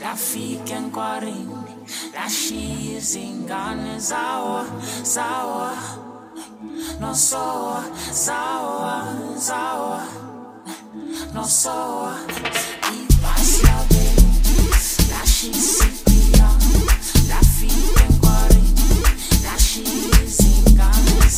la fique en quarine, la cheese in Ghana, Zawa, Zawa, no soa, Zawa, Zawa, no soa, y pasa la la. La fique en la cheese in Ghana,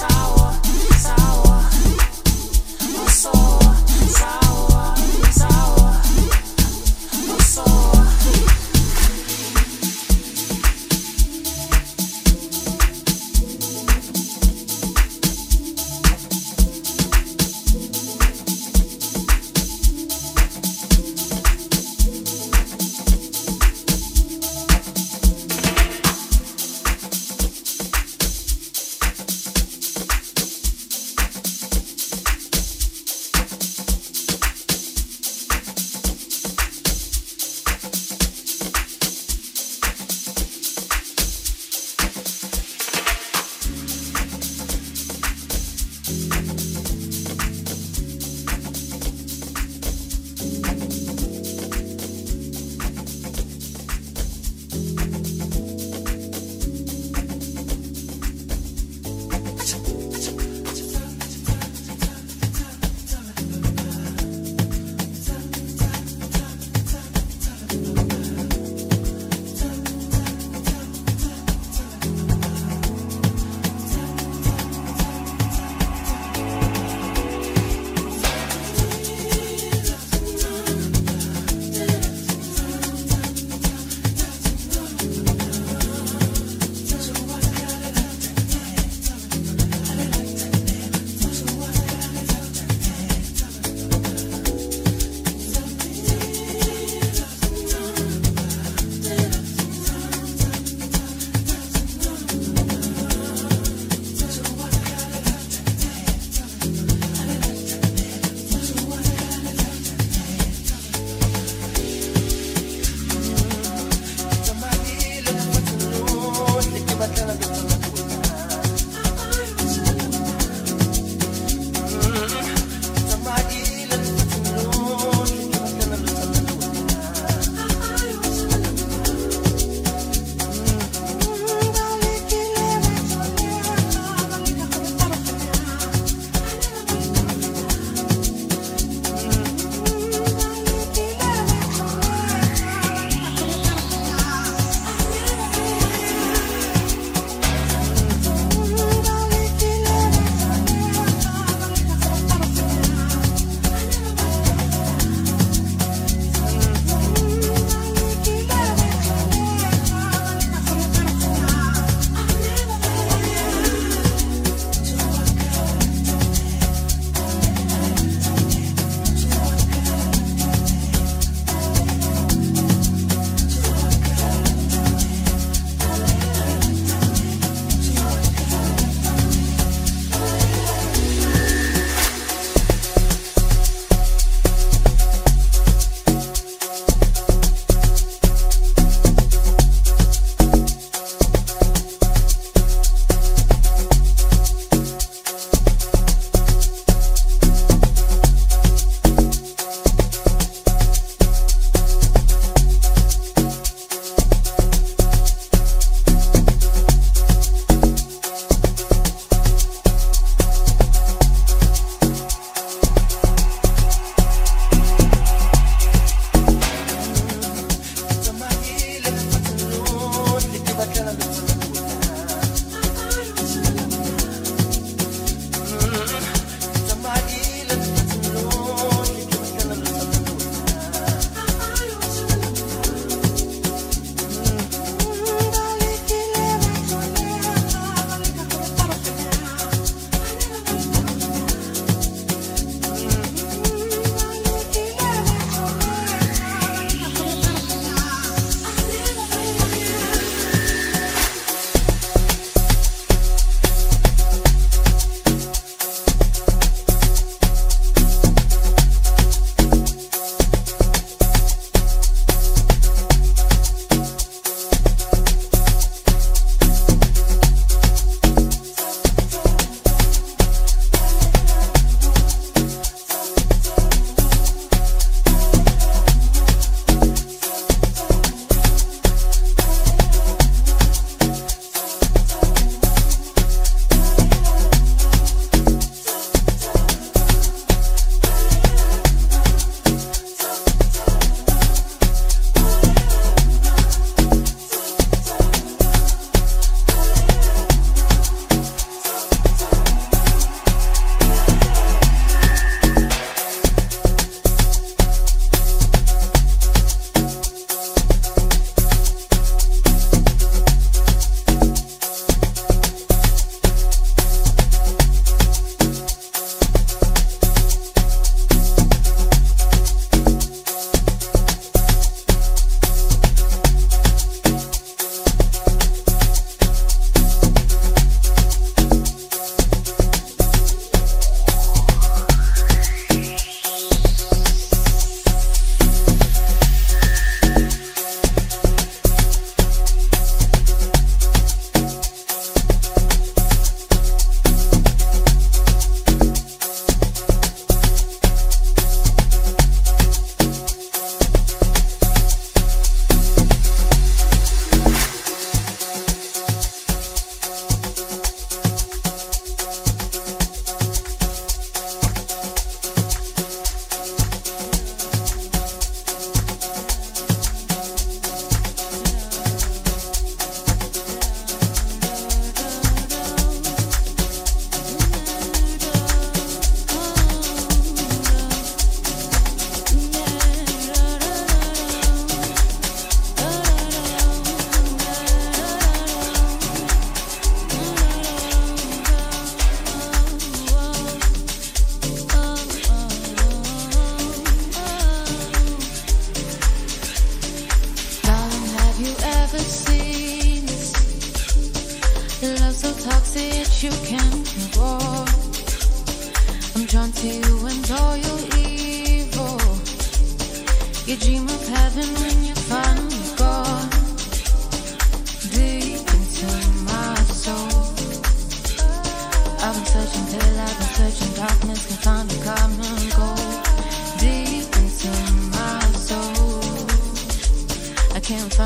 so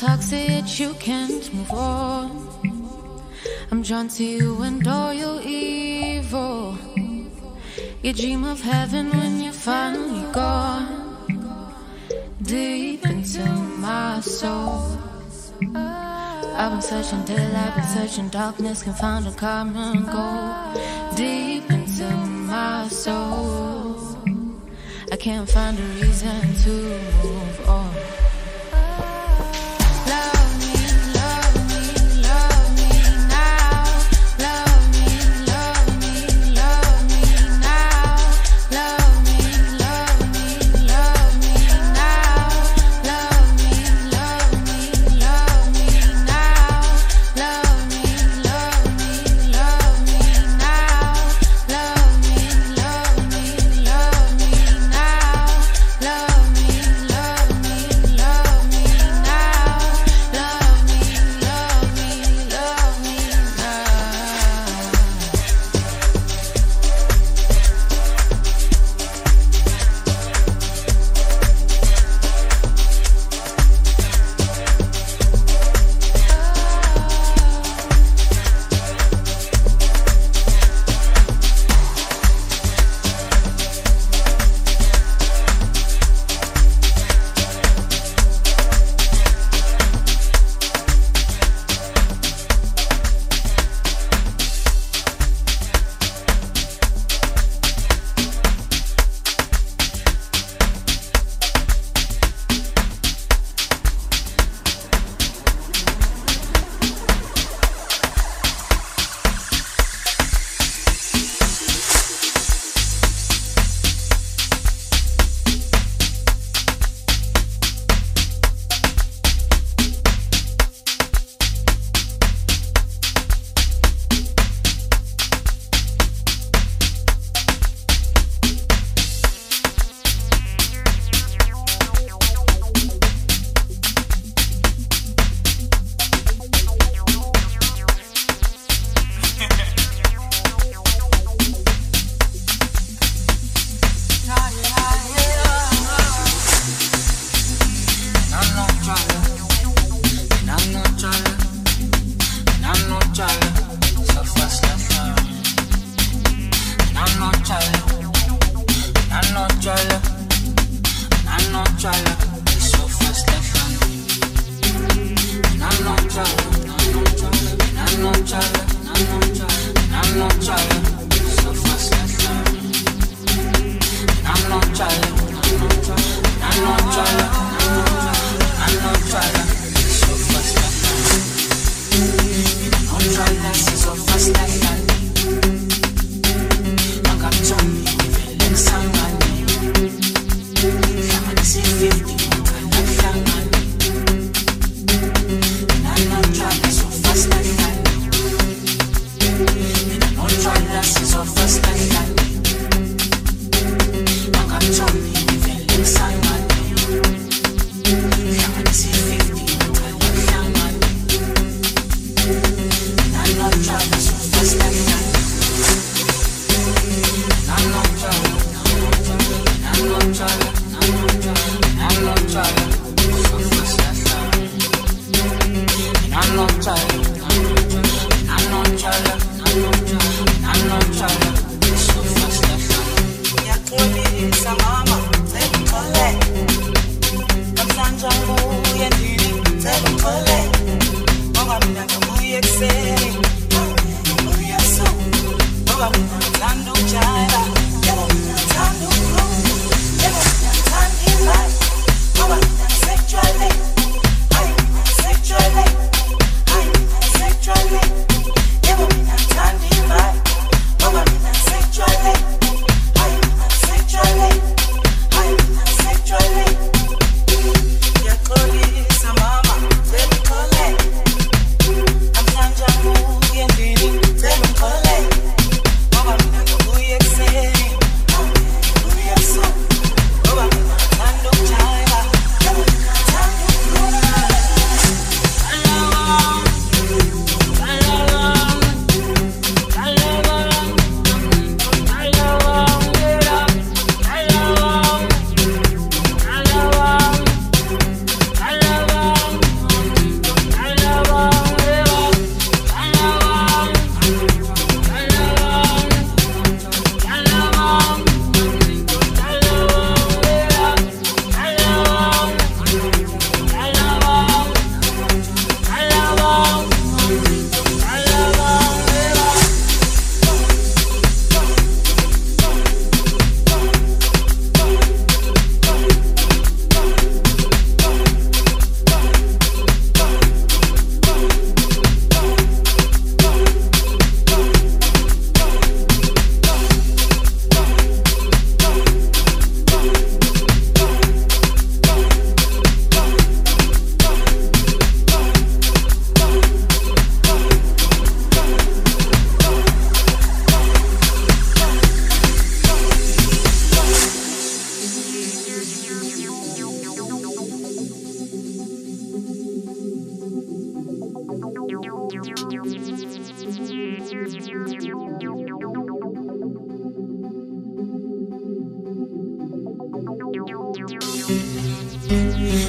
toxic you can't move on. I'm drawn to you and all your evil. You dream of heaven when you're finally gone. Deep into my soul. I've been searching daylight, been searching darkness, can find a common goal. Deep into my soul. I can't find a reason to move on.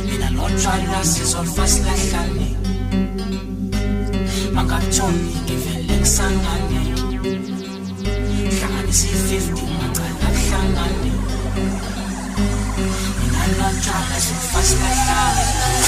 mina nothwalazi zolufasi lahlane mangakutshoni ngivele kusangane. Hlanganisa i-fifty macala kuhlangane mina nothwalazi zolufasi lahlane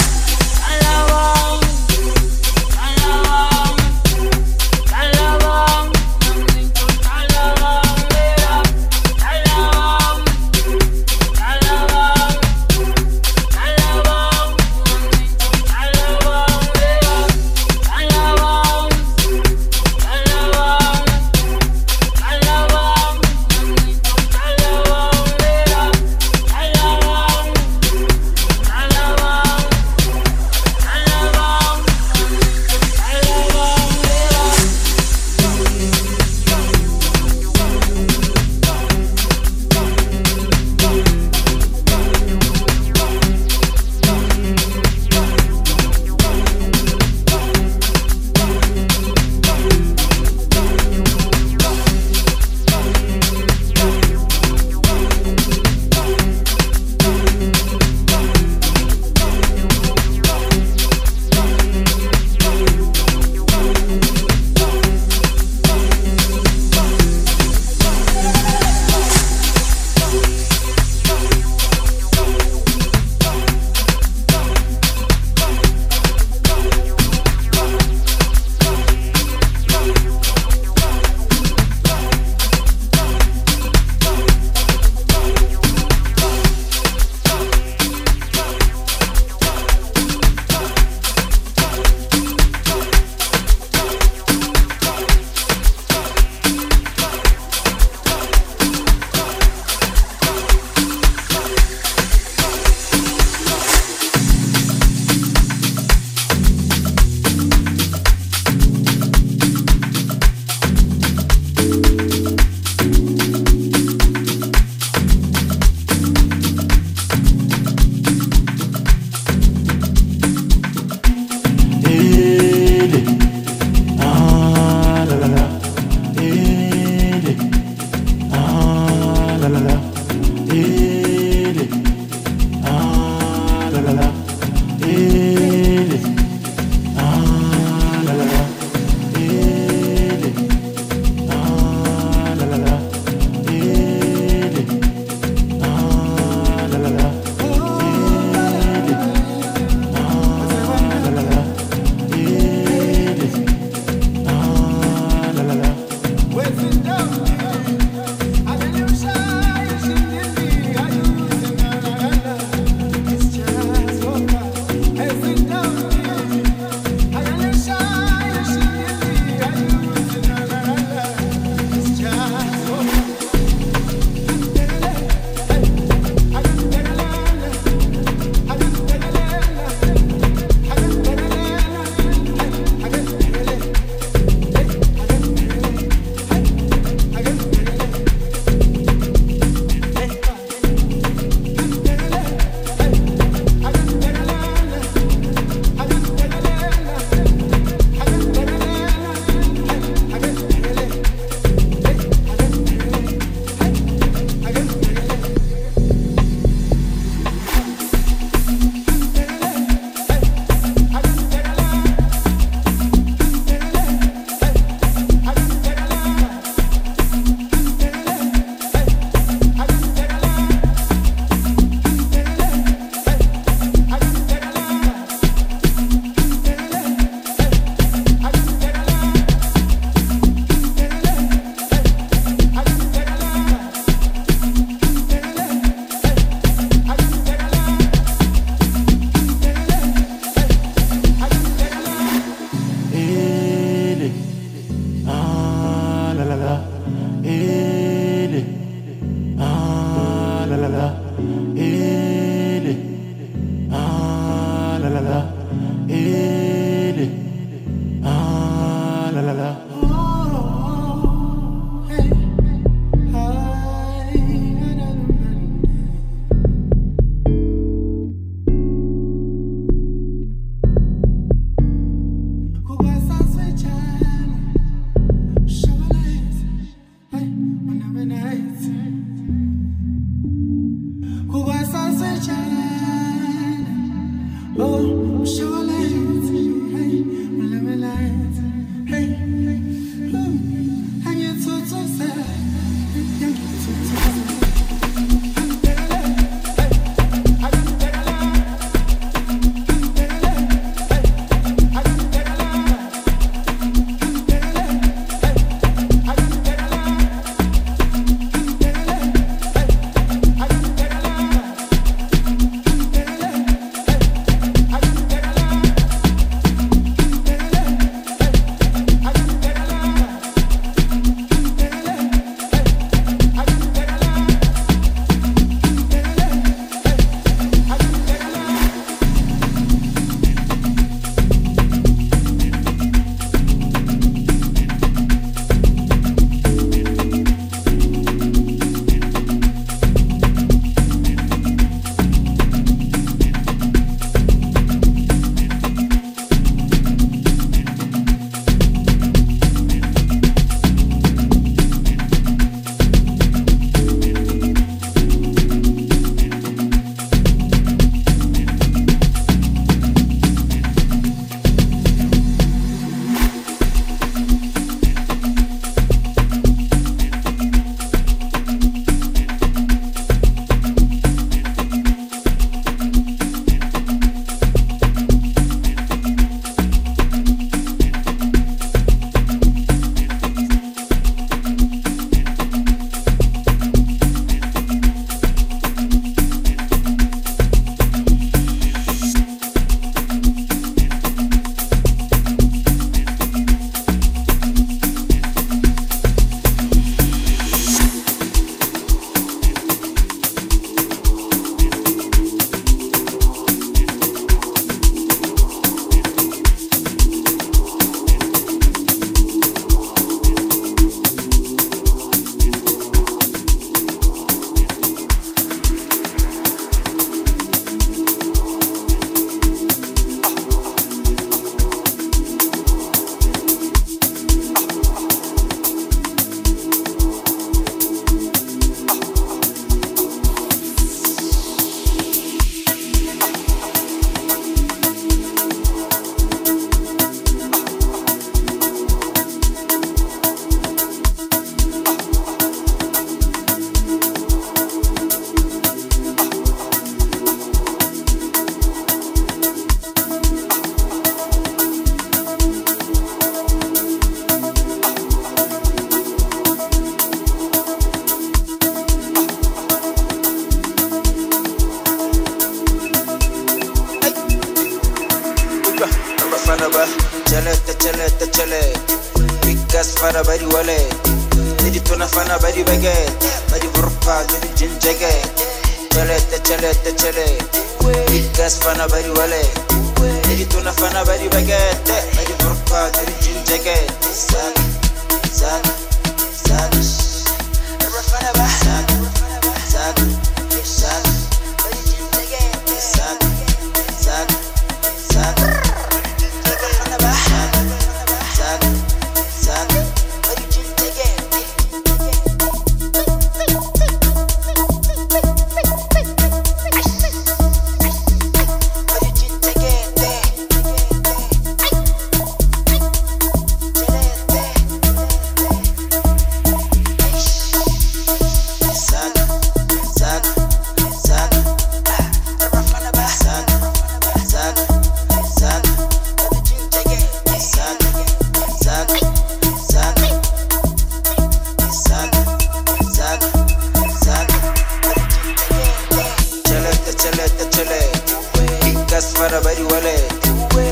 bari wale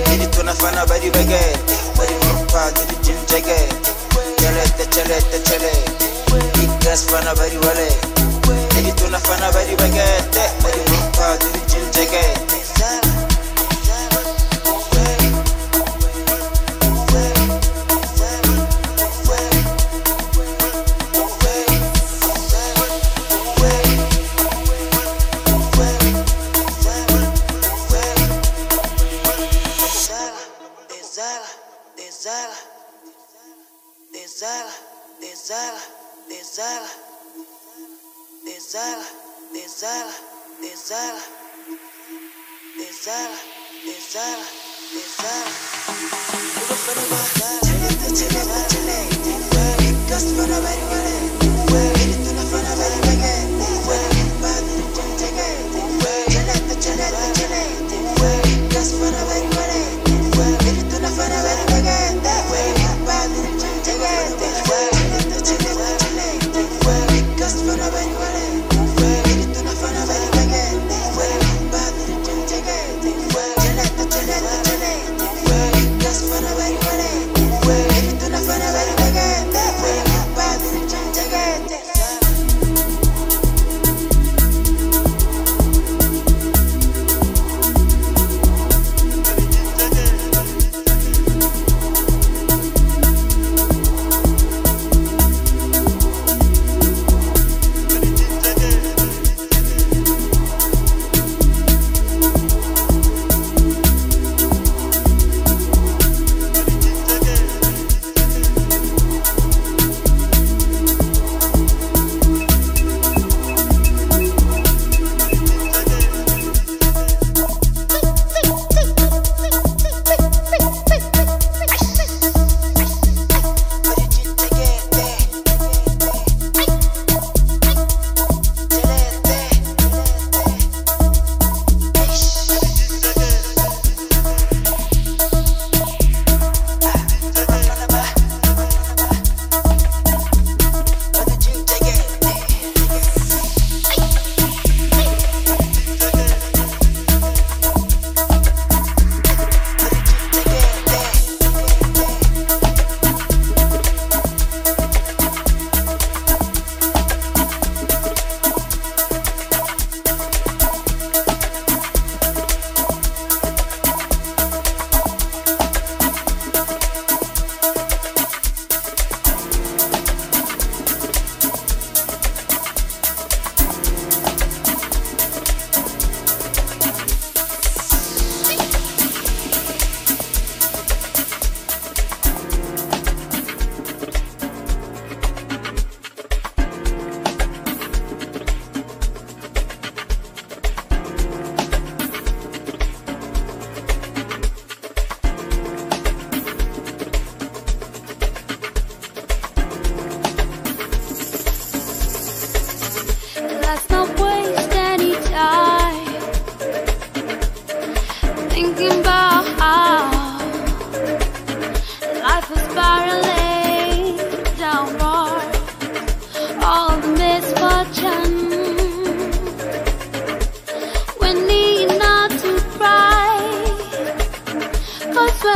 Dili tunafana bari bege Bari mrupa dili jimjege Chelete chelete chele Igas fana bari wale Dili tunafana bari bege Bari mrupa dili jimjege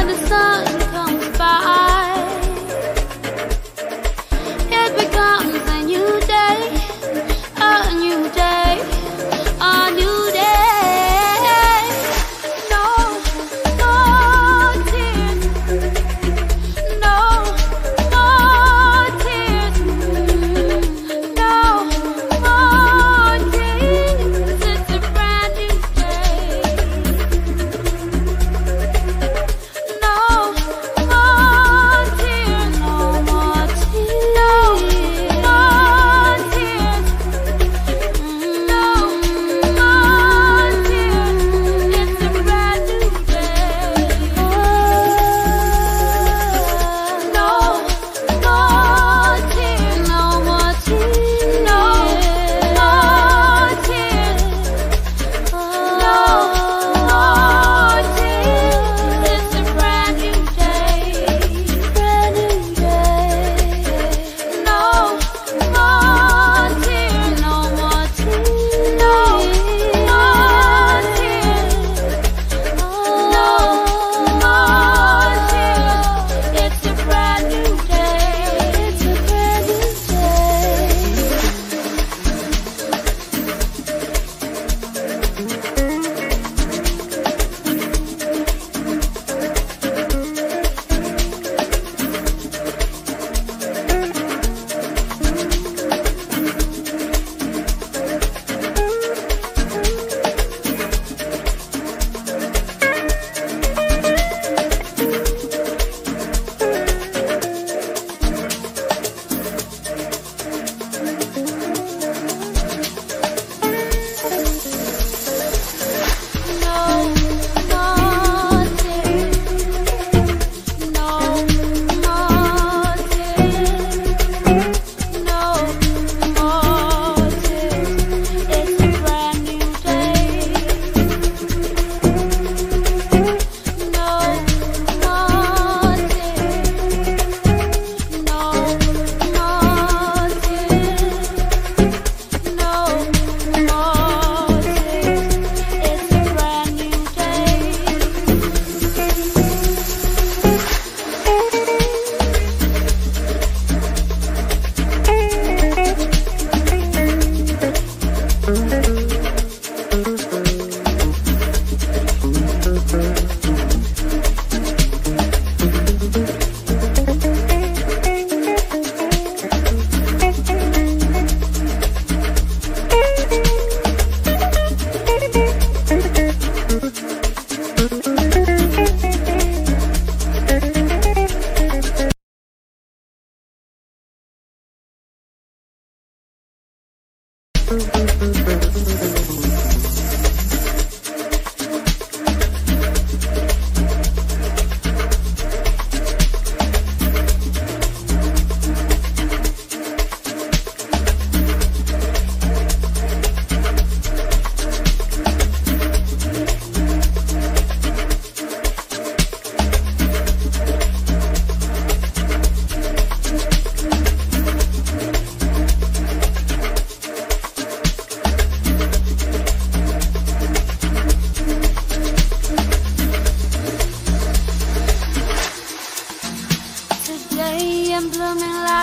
the sun comes by.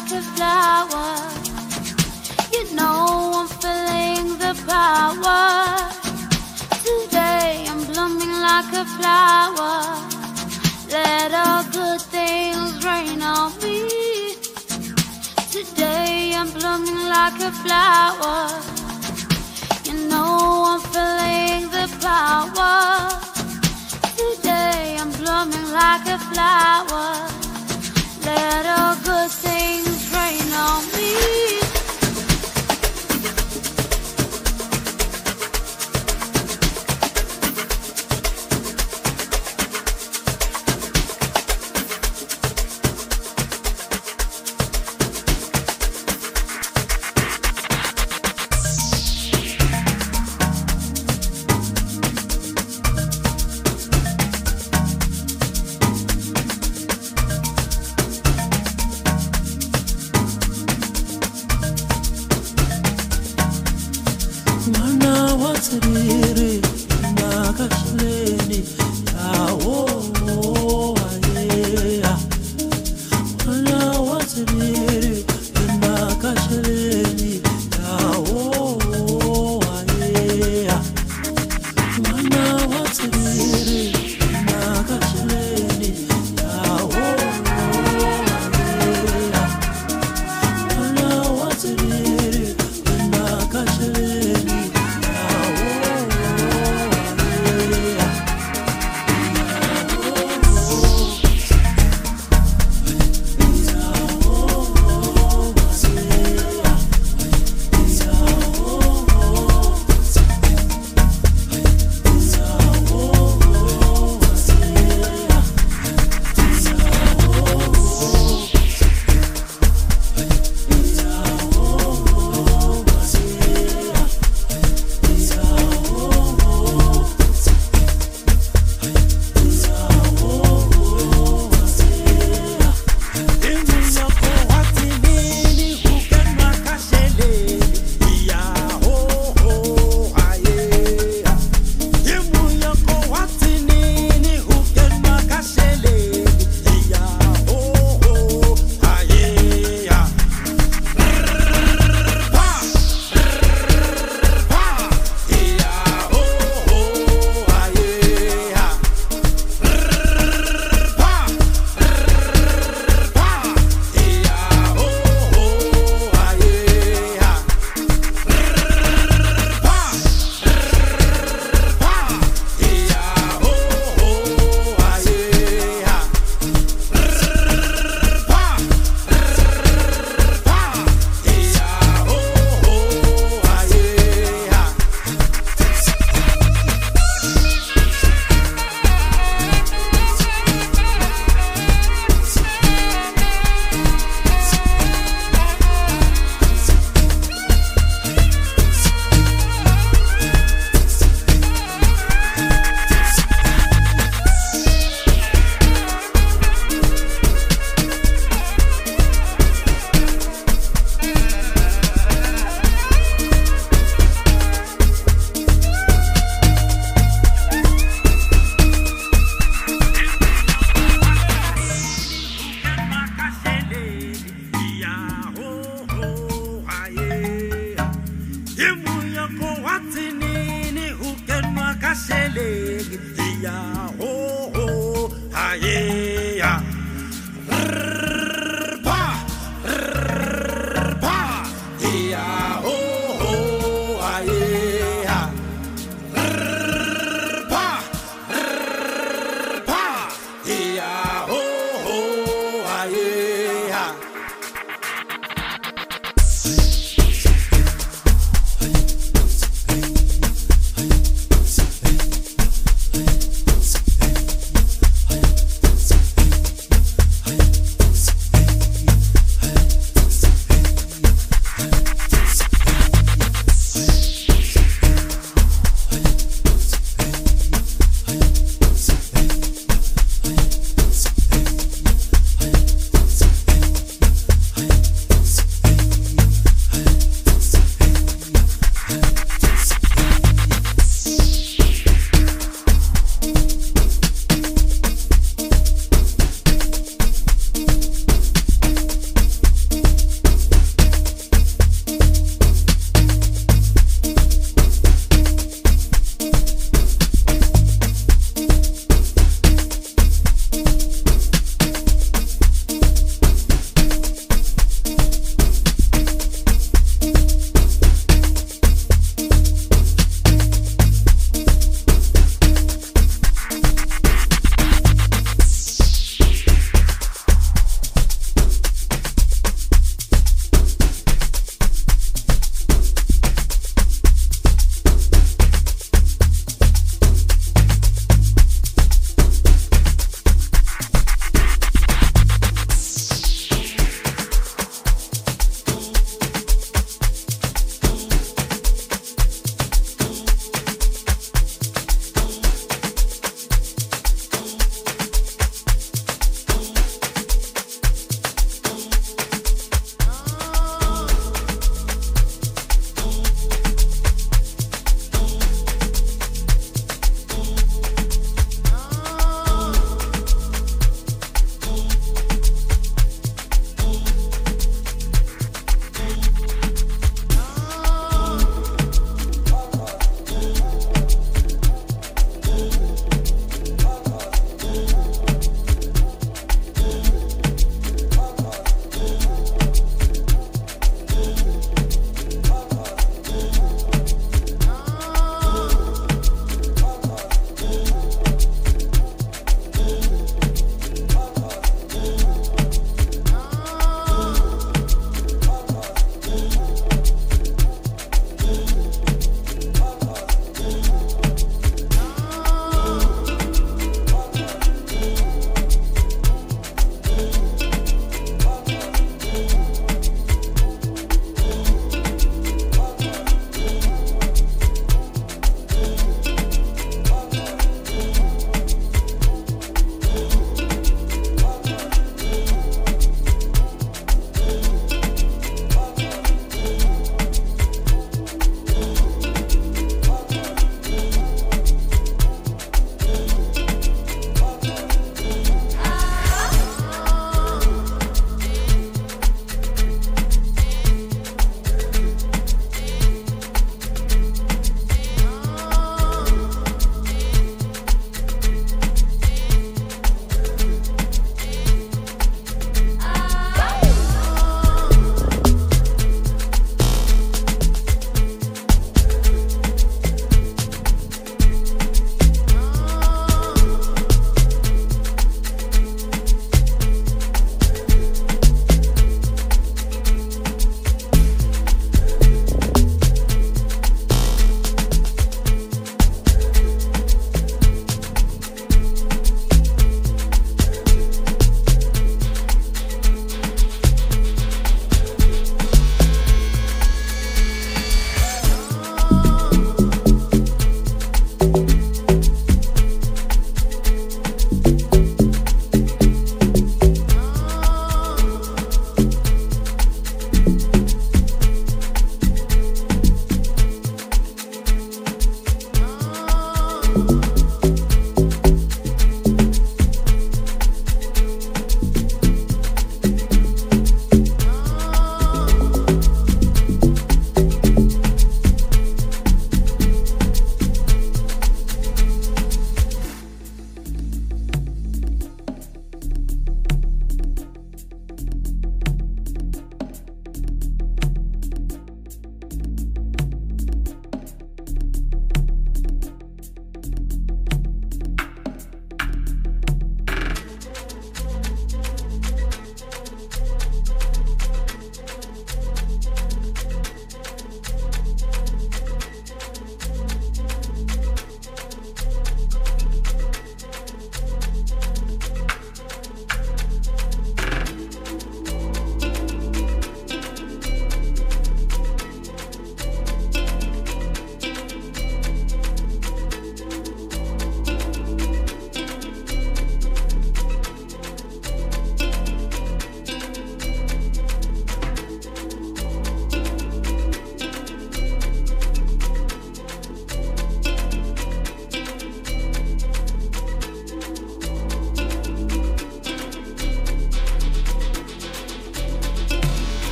Blooming like a flower. You know I'm feeling the power. Today I'm blooming like a flower. Let all good things rain on me. Today I'm blooming like a flower. You know I'm feeling the power. Today I'm blooming like a flower. Let all good things rain on me.